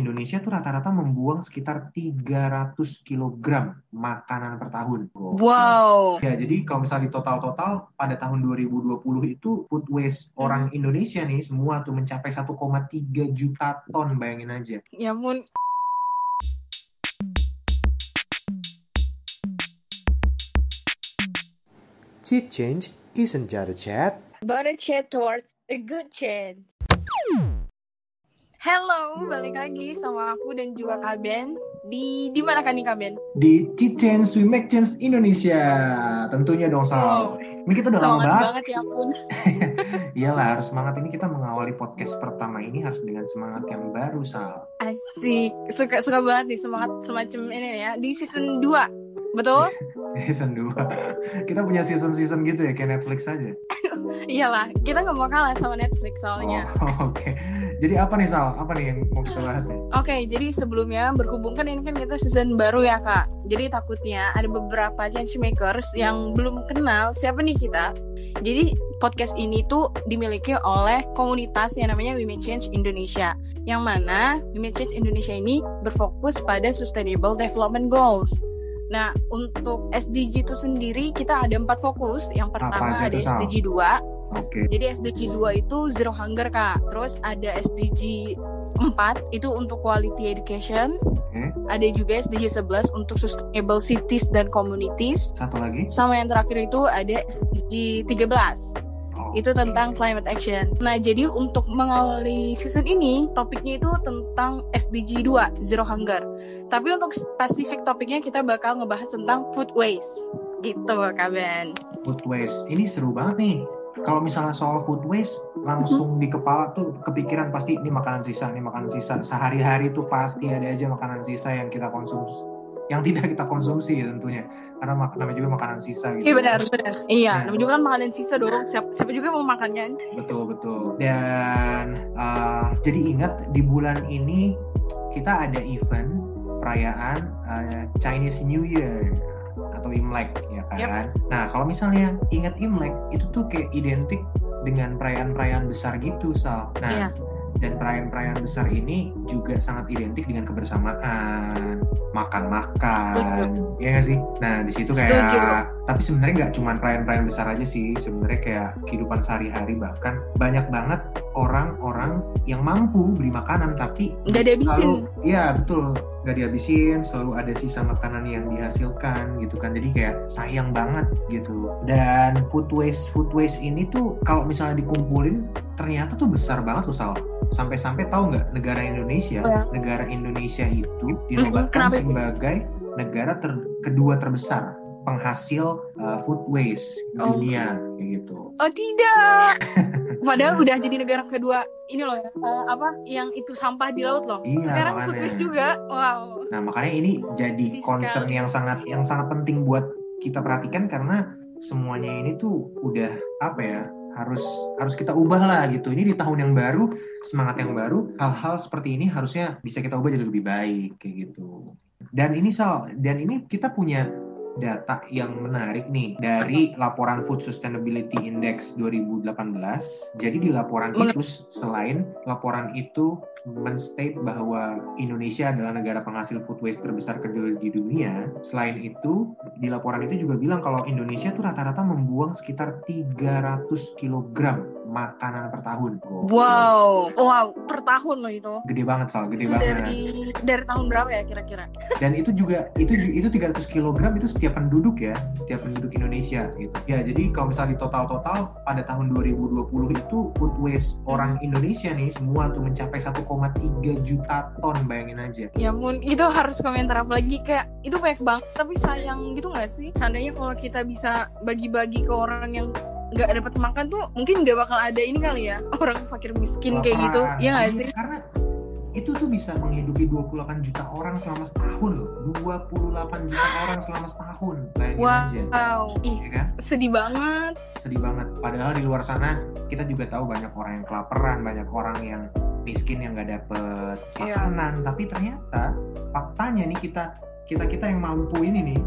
Indonesia tuh rata-rata membuang sekitar 300 kg makanan per tahun. Wow. Ya, jadi kalau misalnya di total-total pada tahun 2020 itu food waste Hmm. orang Indonesia nih semua tuh mencapai 1,3 juta ton, bayangin aja. Ya ampun. Cheat change isn't just a chat. But a chat towards a good change. Hello, balik lagi sama aku dan juga Kak Ben. Di di mana kan nih Kak Ben? Di Change We Make Change Indonesia. Tentunya dong, Sal. Ini kita udah lama semangat banget. banget ya ampun. Iyalah, harus semangat ini kita mengawali podcast pertama ini harus dengan semangat yang baru, Sal. Asik. Suka suka banget nih semangat semacam ini ya di season 2. Betul? Season 2. Kita punya season-season gitu ya, kayak Netflix aja. Iyalah, kita nggak mau kalah sama Netflix soalnya. Oh, oke. Jadi apa nih, Sal? Apa nih yang mau kita bahas nih? Oke, jadi sebelumnya berhubung kan ini kan kita season baru ya kak. Jadi takutnya ada beberapa change makers yang belum kenal siapa nih kita. Jadi podcast ini tuh dimiliki oleh komunitas yang namanya We Make Change Indonesia. Yang mana We Make Change Indonesia ini berfokus pada Sustainable Development Goals. Nah, untuk SDG itu sendiri kita ada empat fokus. Yang pertama ada? SDG 2, Oke. jadi SDG 2 itu zero hunger kak. Terus ada SDG 4 itu untuk quality education. Oke. Ada juga SDG 11 untuk sustainable cities dan communities. Satu lagi. Sama yang terakhir itu ada SDG 13. Oh, Itu tentang climate action. Nah, jadi untuk mengawali season ini, topiknya itu tentang SDG 2, zero hunger. Tapi untuk spesifik topiknya kita bakal ngebahas tentang food waste. Gitu, Kak Ben. food waste. Ini seru banget nih. Kalau misalnya soal food waste, langsung Mm-hmm. di kepala tuh kepikiran pasti ini makanan sisa, ini makanan sisa. Sehari-hari tuh pasti ada aja makanan sisa yang kita konsumsi, yang tidak kita konsumsi tentunya. Karena mak- namanya juga makanan sisa gitu. Iya benar, benar. Iya, Nah. namanya juga kan makanan sisa dong. Siapa, siapa juga mau makan kan? Betul betul. Dan uh, jadi ingat di bulan ini kita ada event perayaan uh, Chinese New Year atau Imlek ya kan. Nah kalau misalnya ingat Imlek itu tuh kayak identik dengan perayaan-perayaan besar gitu Sal. Nah Iya. Dan perayaan-perayaan besar ini juga sangat identik dengan kebersamaan, makan-makan, ya nggak sih? Nah di situ kayak, Setuju. tapi sebenarnya nggak cuma perayaan-perayaan besar aja sih, sebenarnya kayak kehidupan sehari-hari bahkan banyak banget orang-orang yang mampu beli makanan tapi Nggak dihabisin. Iya betul, nggak dihabisin, selalu ada sisa makanan yang dihasilkan gitu kan, jadi kayak sayang banget gitu. Dan food waste, food waste ini tuh kalau misalnya dikumpulin ternyata tuh besar banget tuh Sal. Sampai-sampai tahu nggak negara Indonesia, Oh, ya. negara Indonesia itu dinobatkan itu? sebagai negara ter- kedua terbesar penghasil uh, food waste Oh. dunia kayak gitu. Oh tidak. Padahal udah jadi negara kedua ini loh ya. eh, apa yang itu sampah di laut loh. Iya, Sekarang makanya. food waste juga. Wow. Nah, makanya ini jadi Sedih concern sekali. yang sangat yang sangat penting buat kita perhatikan karena semuanya ini tuh udah apa ya? Harus harus kita ubah lah gitu. Ini di tahun yang baru, semangat yang baru, hal-hal seperti ini harusnya bisa kita ubah jadi lebih baik kayak gitu. Dan ini Sal, dan ini kita punya data yang menarik nih dari laporan Food Sustainability Index 2018. Jadi di laporan itu selain laporan itu menstate bahwa Indonesia adalah negara penghasil food waste terbesar kedua di dunia. Selain itu, di laporan itu juga bilang kalau Indonesia tuh rata-rata membuang sekitar 300 kg makanan per tahun. Gokil. Wow. Wow. Per tahun loh itu. Gede banget Sal, gede Itu banget. dari dari tahun berapa ya kira-kira? Dan itu juga itu itu 300 kg itu setiap penduduk ya, setiap penduduk Indonesia gitu. Ya, jadi kalau misalnya di total-total pada tahun 2020 itu food waste orang Indonesia nih semua tuh mencapai 1,3 juta ton, bayangin aja. Ya ampun, itu harus komentar apa lagi kayak itu banyak banget tapi sayang gitu nggak sih? Seandainya kalau kita bisa bagi-bagi ke orang yang nggak dapat makan tuh mungkin nggak bakal ada ini kali ya orang fakir miskin kayak gitu ya nggak Iya, sih Karena itu tuh bisa menghidupi 28 juta orang selama setahun loh. 28 juta orang selama setahun. Bayangin aja. wow ih Ya kan? sedih banget sedih banget. Padahal di luar sana kita juga tahu banyak orang yang kelaparan, banyak orang yang miskin yang nggak dapet Iya. makanan. Tapi ternyata faktanya nih kita kita kita yang mampu ini nih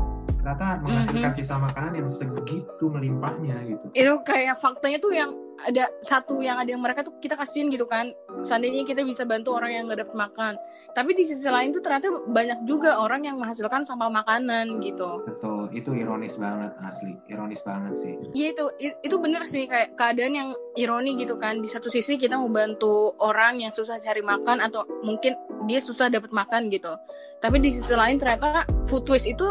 ternyata menghasilkan sisa makanan yang segitu melimpahnya gitu. Itu kayak faktanya tuh yang ada satu yang ada yang mereka tuh kita kasihin gitu kan. Seandainya kita bisa bantu orang yang gak dapat makan. Tapi di sisi lain tuh ternyata banyak juga orang yang menghasilkan sampah makanan gitu. Betul itu ironis banget asli. Ironis banget sih. Iya itu itu bener sih kayak keadaan yang ironi gitu kan. Di satu sisi kita mau bantu orang yang susah cari makan atau mungkin dia susah dapat makan gitu. Tapi di sisi lain ternyata food waste itu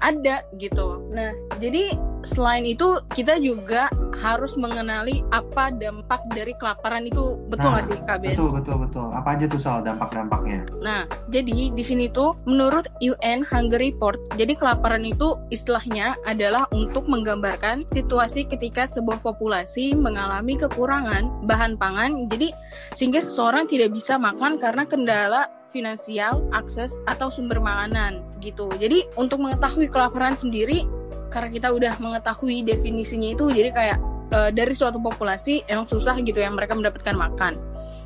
ada gitu. Nah jadi selain itu kita juga harus mengenali apa dampak dari kelaparan itu betul Nah, nggak sih Kak Ben? betul betul betul apa aja tuh soal dampak-dampaknya Nah, jadi di sini tuh menurut UN Hunger Report, jadi kelaparan itu istilahnya adalah untuk menggambarkan situasi ketika sebuah populasi mengalami kekurangan bahan pangan, jadi sehingga seseorang tidak bisa makan karena kendala finansial, akses atau sumber makanan gitu. Jadi untuk mengetahui kelaparan sendiri karena kita udah mengetahui definisinya itu jadi kayak eh, dari suatu populasi emang susah gitu ya mereka mendapatkan makan.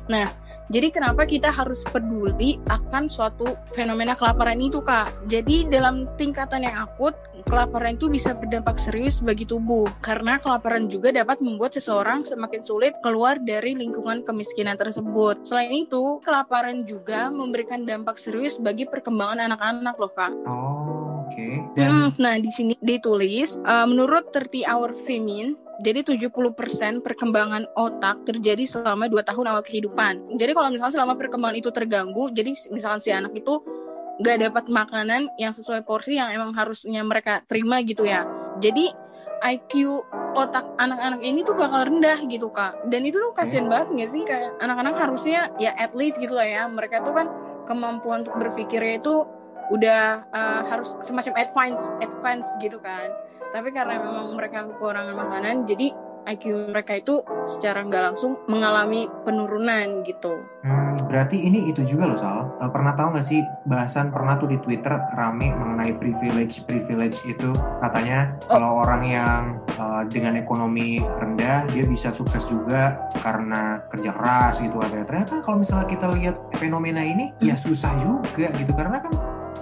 Nah, jadi kenapa kita harus peduli akan suatu fenomena kelaparan itu, Kak? Jadi dalam tingkatan yang akut, kelaparan itu bisa berdampak serius bagi tubuh karena kelaparan juga dapat membuat seseorang semakin sulit keluar dari lingkungan kemiskinan tersebut. Selain itu, kelaparan juga memberikan dampak serius bagi perkembangan anak-anak loh, Kak. oh oke Hmm, dan nah, di sini ditulis uh, menurut 30 Hour Famine jadi 70% perkembangan otak terjadi selama 2 tahun awal kehidupan. Jadi kalau misalnya selama perkembangan itu terganggu, jadi misalnya si anak itu nggak dapat makanan yang sesuai porsi yang emang harusnya mereka terima gitu ya. Jadi IQ otak anak-anak ini tuh bakal rendah gitu kak. Dan itu tuh kasihan banget nggak sih kayak anak-anak harusnya ya at least gitu lah ya. Mereka tuh kan kemampuan untuk berpikirnya itu udah uh, harus semacam advance advance gitu kan tapi karena memang mereka kekurangan makanan jadi IQ mereka itu secara nggak langsung mengalami penurunan gitu Hmm, berarti ini itu juga loh Sal. Eh, pernah tahu nggak sih bahasan pernah tuh di Twitter rame mengenai privilege privilege itu katanya Oh. kalau orang yang eh, dengan ekonomi rendah dia bisa sukses juga karena kerja keras gitu ada. Ternyata kalau misalnya kita lihat fenomena ini ya susah juga gitu karena kan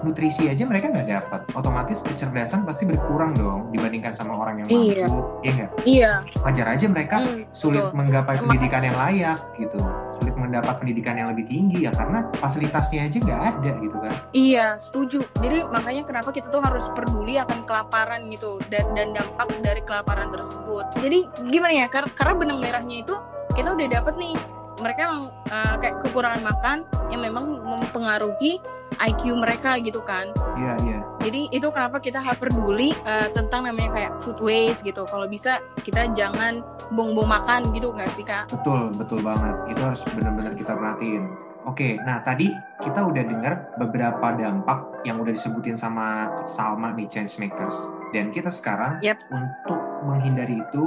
nutrisi aja mereka nggak dapat otomatis kecerdasan pasti berkurang dong dibandingkan sama orang yang mampu Iya. ya nggak iya wajar aja mereka hmm, sulit betul. menggapai Emang- pendidikan yang layak gitu sulit mendapat pendidikan yang lebih tinggi ya karena fasilitasnya aja nggak ada gitu kan Iya, setuju. Jadi makanya kenapa kita tuh harus peduli akan kelaparan gitu dan dan dampak dari kelaparan tersebut. Jadi gimana ya? Kar- Karena benang merahnya itu kita udah dapet nih. Mereka uh, kayak kekurangan makan yang memang mempengaruhi IQ mereka gitu kan. iya iya Jadi itu kenapa kita harus peduli uh, tentang namanya kayak food waste gitu. Kalau bisa kita jangan buang-buang makan gitu nggak sih kak? betul betul banget itu harus benar-benar kita perhatiin oke nah tadi kita udah dengar beberapa dampak yang udah disebutin sama Salma di Change Makers dan kita sekarang Yep. untuk menghindari itu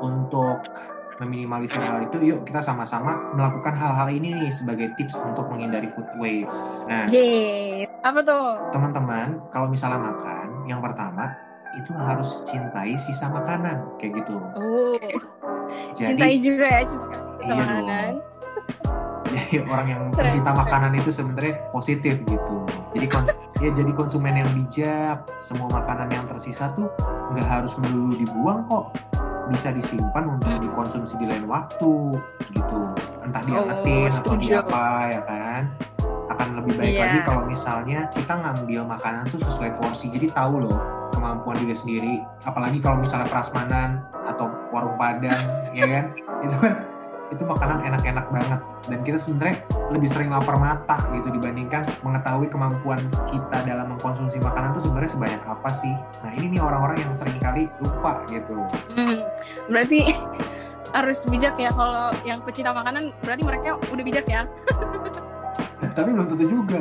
untuk meminimalisir hal itu yuk kita sama-sama melakukan hal-hal ini nih sebagai tips untuk menghindari food waste. Nah Yeay. Apa tuh? teman-teman kalau misalnya makan yang pertama itu harus cintai sisa makanan kayak gitu. Oh, jadi cintai juga ya cinta Iya makanan. jadi orang yang pencinta makanan itu sebenarnya positif gitu. Jadi kons- ya jadi konsumen yang bijak semua makanan yang tersisa tuh nggak harus melulu dibuang kok bisa disimpan untuk Hmm. dikonsumsi di lain waktu gitu entah diangetin Oh, atau setuju. diapa ya kan akan lebih baik Iya. lagi kalau misalnya kita ngambil makanan tuh sesuai porsi jadi tahu loh kemampuan diri sendiri apalagi kalau misalnya prasmanan atau warung padang ya kan itu kan itu makanan enak-enak banget. Dan kita sebenarnya lebih sering lapar mata gitu dibandingkan mengetahui kemampuan kita dalam mengkonsumsi makanan tuh sebenarnya sebanyak apa sih. Nah ini nih orang-orang yang sering kali lupa gitu. Hmm, berarti harus bijak ya kalau yang pecinta makanan berarti mereka udah bijak ya. tapi belum tentu juga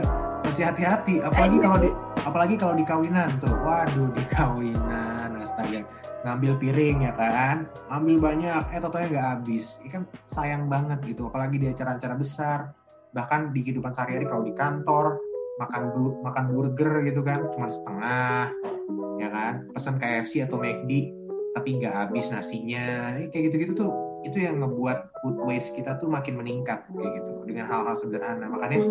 masih hati-hati apalagi kalau di apalagi kalau di kawinan tuh. Waduh di kawinan astaga. Ngambil piring ya kan? Ambil banyak. Eh totalnya nggak habis. Ini kan sayang banget gitu apalagi di acara-acara besar. Bahkan di kehidupan sehari-hari kalau di kantor makan bu- makan burger gitu kan cuma setengah ya kan? Pesan KFC atau McD tapi nggak habis nasinya. Eh, kayak gitu-gitu tuh itu yang ngebuat food waste kita tuh makin meningkat kayak gitu. Dengan hal-hal sederhana. Makanya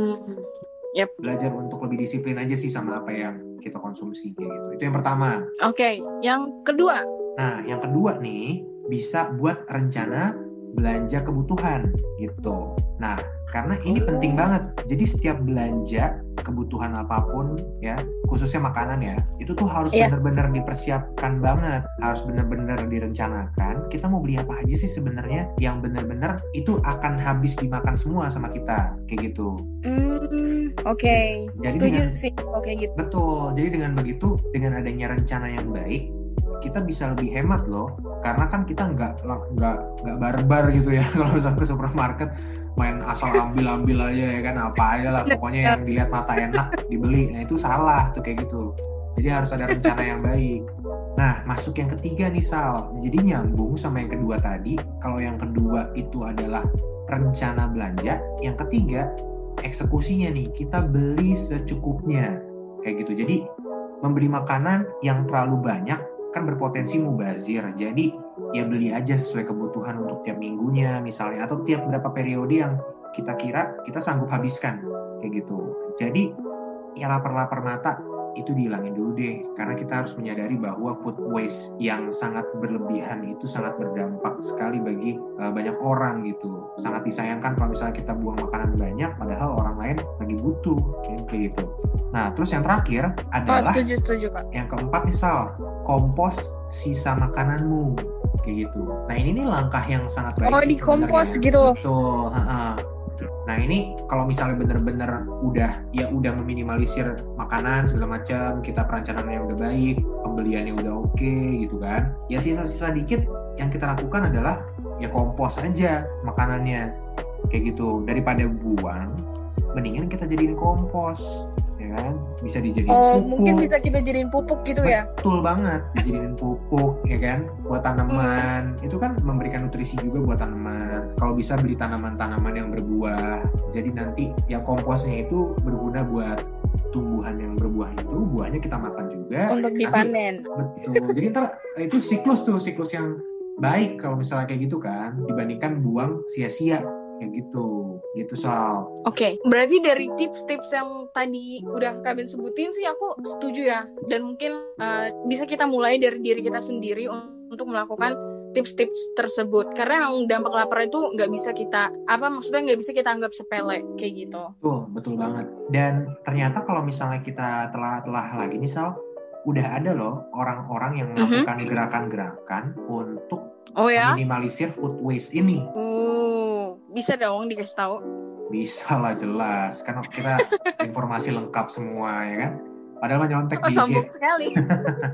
Hmm. belajar untuk lebih disiplin aja sih sama apa yang kita konsumsi kayak gitu. Itu yang pertama. Oke, yang kedua. Nah, yang kedua nih bisa buat rencana belanja kebutuhan gitu. Nah, karena ini penting banget. Jadi setiap belanja kebutuhan apa pun ya, khususnya makanan ya, itu tuh harus Iya. benar-benar dipersiapkan banget, harus benar-benar direncanakan. Kita mau beli apa aja sih sebenarnya yang benar-benar itu akan habis dimakan semua sama kita kayak gitu. Hmm, oke. Jadi Setuju dengan- sih. Oke gitu. Betul. Jadi dengan begitu, dengan adanya rencana yang baik, kita bisa lebih hemat loh. Karena kan kita nggak nggak nggak barbar gitu ya kalau ke supermarket main asal ambil-ambil aja ya kan apa aja lah pokoknya yang dilihat mata enak dibeli. Nah itu salah tuh kayak gitu. Jadi harus ada rencana yang baik. Nah masuk yang ketiga nih Sal. Jadi nyambung sama yang kedua tadi. Kalau yang kedua itu adalah rencana belanja, yang ketiga eksekusinya nih kita beli secukupnya kayak gitu. Jadi membeli makanan yang terlalu banyak kan berpotensi mubazir. Jadi ya beli aja sesuai kebutuhan untuk tiap minggunya misalnya atau tiap berapa periode yang kita kira kita sanggup habiskan kayak gitu. Jadi ya lapar-lapar mata itu dihilangin dulu deh karena kita harus menyadari bahwa food waste yang sangat berlebihan itu sangat berdampak sekali bagi uh, banyak orang gitu sangat disayangkan kalau misalnya kita buang makanan banyak padahal orang lain lagi butuh kayak gitu nah terus yang terakhir Oh, adalah setuju, setuju, Kak. yang keempat nih Sal, kompos sisa makananmu kayak gitu. Nah ini nih langkah yang sangat baik. Oh, dikompos sebenarnya. gitu. Betul. Nah ini kalau misalnya bener-bener udah ya udah meminimalisir makanan segala macam, kita perencanaannya udah baik, pembeliannya udah oke gitu kan. Ya sisa-sisa dikit yang kita lakukan adalah ya kompos aja makanannya kayak gitu daripada buang mendingan kita jadiin kompos kan bisa dijadiin Oh, pupuk. mungkin bisa kita jadiin pupuk gitu ya. Betul banget, dijadiin pupuk ya kan, buat tanaman. Itu kan memberikan nutrisi juga buat tanaman. Kalau bisa beli tanaman-tanaman yang berbuah. Jadi nanti ya komposnya itu berguna buat tumbuhan yang berbuah itu, buahnya kita makan juga. Untuk Nanti- dipanen. Betul. Jadi ntar itu siklus tuh, siklus yang baik kalau misalnya kayak gitu kan, dibandingkan buang sia-sia kayak gitu. Gitu Sal. Oke, berarti dari tips-tips yang tadi udah kalian sebutin sih aku setuju ya. Dan mungkin eh, bisa kita mulai dari diri kita sendiri un- untuk melakukan tips-tips tersebut. Karena yang dampak lapar itu nggak bisa kita apa maksudnya nggak bisa kita anggap sepele kayak gitu. Betul, betul banget. Dan ternyata kalau misalnya kita telah-telah lagi nih Sal, udah ada loh orang-orang yang Mhm. melakukan gerakan-gerakan untuk Oh ya? minimalisir food waste ini. Oh, bisa dong dikasih tahu. Bisa lah jelas, kan kita informasi lengkap semua ya kan. Padahal nyontek Oh, di IG. sekali.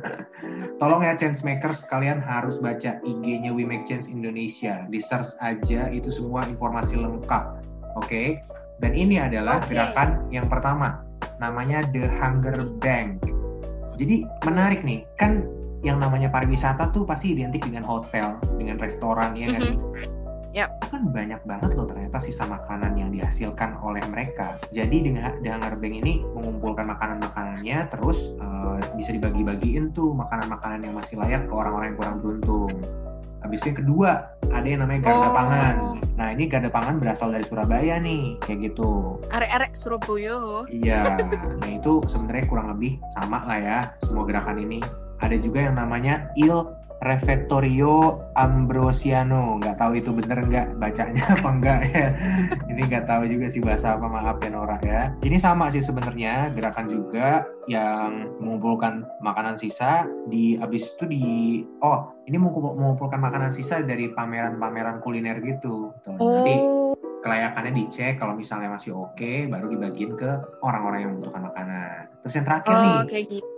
Tolong ya change makers kalian harus baca IG-nya We Make Change Indonesia. Di search aja itu semua informasi lengkap. Oke. Dan ini adalah Oke. gerakan yang pertama. Namanya The Hunger Bank. Jadi menarik nih. Kan yang namanya pariwisata tuh pasti identik dengan hotel, dengan restoran ya nggak Mhm. sih? Itu kan banyak banget loh ternyata sisa makanan yang dihasilkan oleh mereka. Jadi dengan The Hunger Bank ini mengumpulkan makanan-makanannya terus eh, bisa dibagi-bagiin tuh makanan-makanan yang masih layak ke orang-orang yang kurang beruntung. Habis itu yang kedua ada yang namanya garda Oh. pangan. Nah ini garda pangan berasal dari Surabaya nih kayak gitu. Arek-arek Surabaya. Iya, nah itu sebenarnya kurang lebih sama lah ya semua gerakan ini. Ada juga yang namanya Il Refettorio Ambrosiano. Nggak tahu itu bener nggak bacanya apa enggak ya. Ini nggak tahu juga sih bahasa apa maaf ya Nora ya. Ini sama sih sebenarnya gerakan juga yang mengumpulkan makanan sisa di abis itu di oh ini mengumpul- mengumpulkan makanan sisa dari pameran-pameran kuliner gitu. Tuh, Nanti Oh, kelayakannya dicek kalau misalnya masih oke baru dibagiin ke orang-orang yang membutuhkan makanan. Terus yang terakhir nih oh kayak gitu.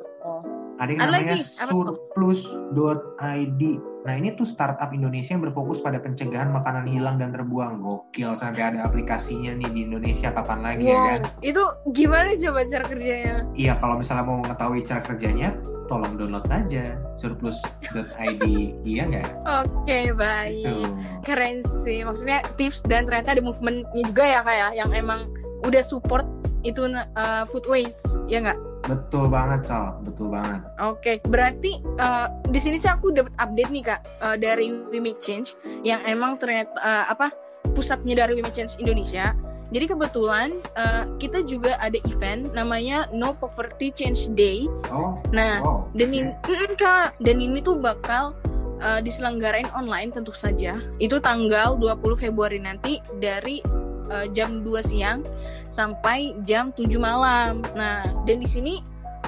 Ada yang namanya surplus.id. Nah ini tuh startup Indonesia yang berfokus pada pencegahan makanan hilang dan terbuang. Gokil sampai ada aplikasinya nih di Indonesia kapan lagi ya Wow, kan? itu gimana coba cara kerjanya? Iya kalau misalnya mau mengetahui cara kerjanya, tolong download saja surplus.id. iya nggak? Oke, baik. Tuh. Keren sih. Maksudnya tips dan ternyata ada movementnya juga ya kayak yang emang udah support itu uh, food waste, ya nggak? Betul banget Sal, betul banget. Oke, berarti uh, di sini sih aku dapat update nih kak uh, dari We Make Change yang emang ternyata uh, apa pusatnya dari We Make Change Indonesia Jadi kebetulan uh, kita juga ada event namanya No Poverty Change Day. Oh. Nah, wow. dan ini Kak, dan ini tuh bakal uh, diselenggarain online tentu saja. Itu tanggal 20 Februari nanti dari uh, jam 2 siang sampai jam 7 malam. Nah, dan di sini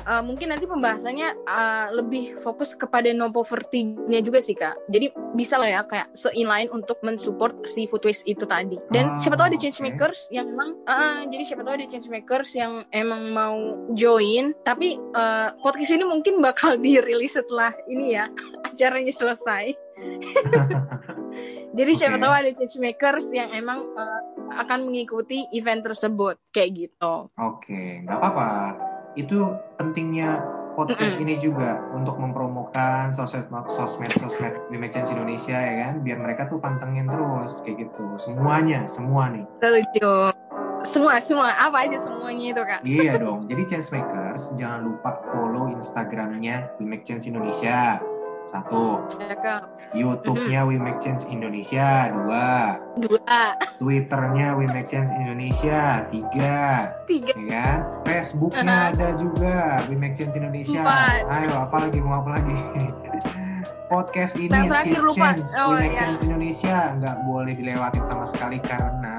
uh, mungkin nanti pembahasannya uh, lebih fokus kepada no poverty-nya juga sih kak. Jadi bisa lah ya kayak se-inline untuk mensupport si food waste itu tadi. Dan Ah, siapa tahu ada change makers yang emang, uh, jadi siapa tahu ada change makers yang emang mau join. Tapi uh, podcast ini mungkin bakal dirilis setelah ini ya acaranya selesai. jadi siapa Oke. tahu ada change makers yang emang uh, akan mengikuti event tersebut kayak gitu. Oke, nggak apa-apa. Itu pentingnya podcast Mm-mm. ini juga untuk mempromokan sosmed sosmed sosmed Change Indonesia ya kan, biar mereka tuh pantengin terus kayak gitu. Semuanya, semua nih. Setuju. Semua, semua. Apa aja semuanya itu, Kak? Iya dong. Jadi Changemakers jangan lupa follow Instagramnya Change Indonesia. Satu, Cakep. YouTube-nya We Make Change Indonesia. Dua, Dua, Twitter-nya We Make Change Indonesia. Tiga, tiga. ya kan? Facebook-nya ada juga We Make Change Indonesia. Empat. Ayo, apa lagi mau apa lagi? Podcast ini Yang terakhir Change, lupa. Oh, We Make iya. Change Indonesia nggak boleh dilewatin sama sekali karena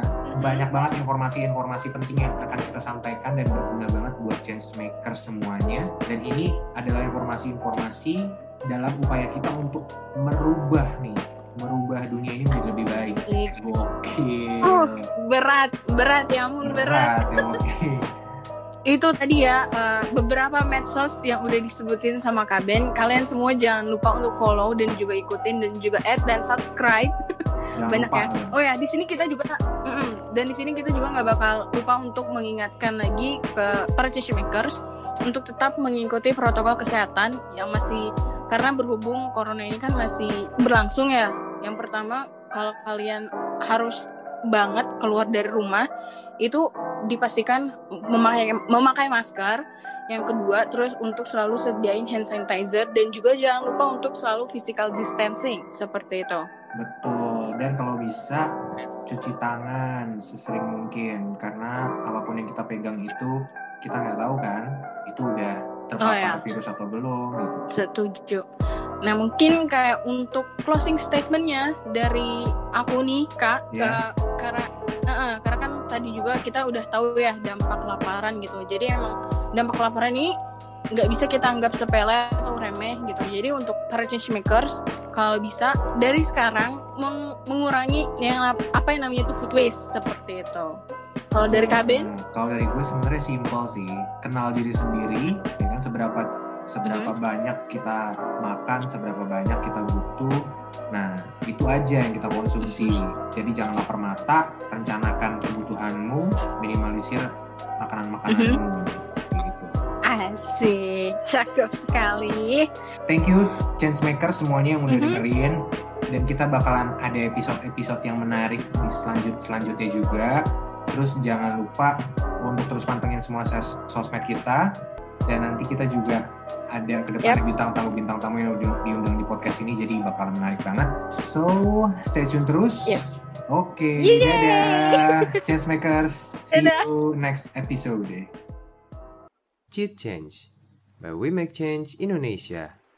banyak banget informasi-informasi penting yang akan kita sampaikan dan berguna banget buat change maker semuanya. Dan ini adalah informasi-informasi dalam upaya kita untuk merubah nih, merubah dunia ini menjadi lebih baik. Gokil. Uh, Berat, berat ya ampun berat. Berat ya, oke. Itu tadi ya eh, beberapa medsos yang udah disebutin sama Kaben. Kalian semua jangan lupa untuk follow dan juga ikutin dan juga add dan subscribe. Jangan Banyak lupa, ya. Oh ya, di sini kita juga mm-mm. Dan di sini kita juga nggak bakal lupa untuk mengingatkan lagi ke para change makers untuk tetap mengikuti protokol kesehatan yang masih karena berhubung corona ini kan masih berlangsung ya. Yang pertama, kalau kalian harus banget keluar dari rumah itu dipastikan memakai memakai masker. Yang kedua, terus untuk selalu sediain hand sanitizer dan juga jangan lupa untuk selalu physical distancing seperti itu. Betul. Dan kalau bisa cuci tangan sesering mungkin karena apa pun yang kita pegang itu kita nggak tahu kan itu udah terpapar Oh, ya. virus atau belum gitu. Setuju. Nah mungkin kayak untuk closing statementnya dari aku nih kak, ke- karena eh, karena kan tadi juga kita udah tahu ya dampak kelaparan gitu. Jadi emang dampak kelaparan ini nggak bisa kita anggap sepele atau remeh gitu. Jadi untuk para change makers kalau bisa dari sekarang meng- mengurangi yang ap- apa yang namanya itu food waste seperti itu. Kalau dari Kaben, Nah, kalau dari gue sebenarnya simpel sih. Kenal diri sendiri, ya kan seberapa seberapa Mm-hmm. banyak kita makan, seberapa banyak kita butuh. Nah, itu aja yang kita konsumsi. Mm-hmm. Jadi jangan lapar mata, rencanakan kebutuhanmu, minimalisir makanan-makananmu. Mm-hmm. Gitu. asik, cakep sekali. Thank you Changemaker semuanya yang udah Mhm. dengerin dan kita bakalan ada episode-episode yang menarik di selanjut selanjutnya juga. Terus jangan lupa untuk terus pantengin semua sos- sosmed kita dan nanti kita juga ada ke depannya bintang tamu bintang tamu yang udah diundang di podcast ini jadi bakalan menarik banget. So stay tune terus. Yes. Oke, Yeay. dadah Changemakers. See Dadah. you next episode. Cheat Change by We Make Change Indonesia.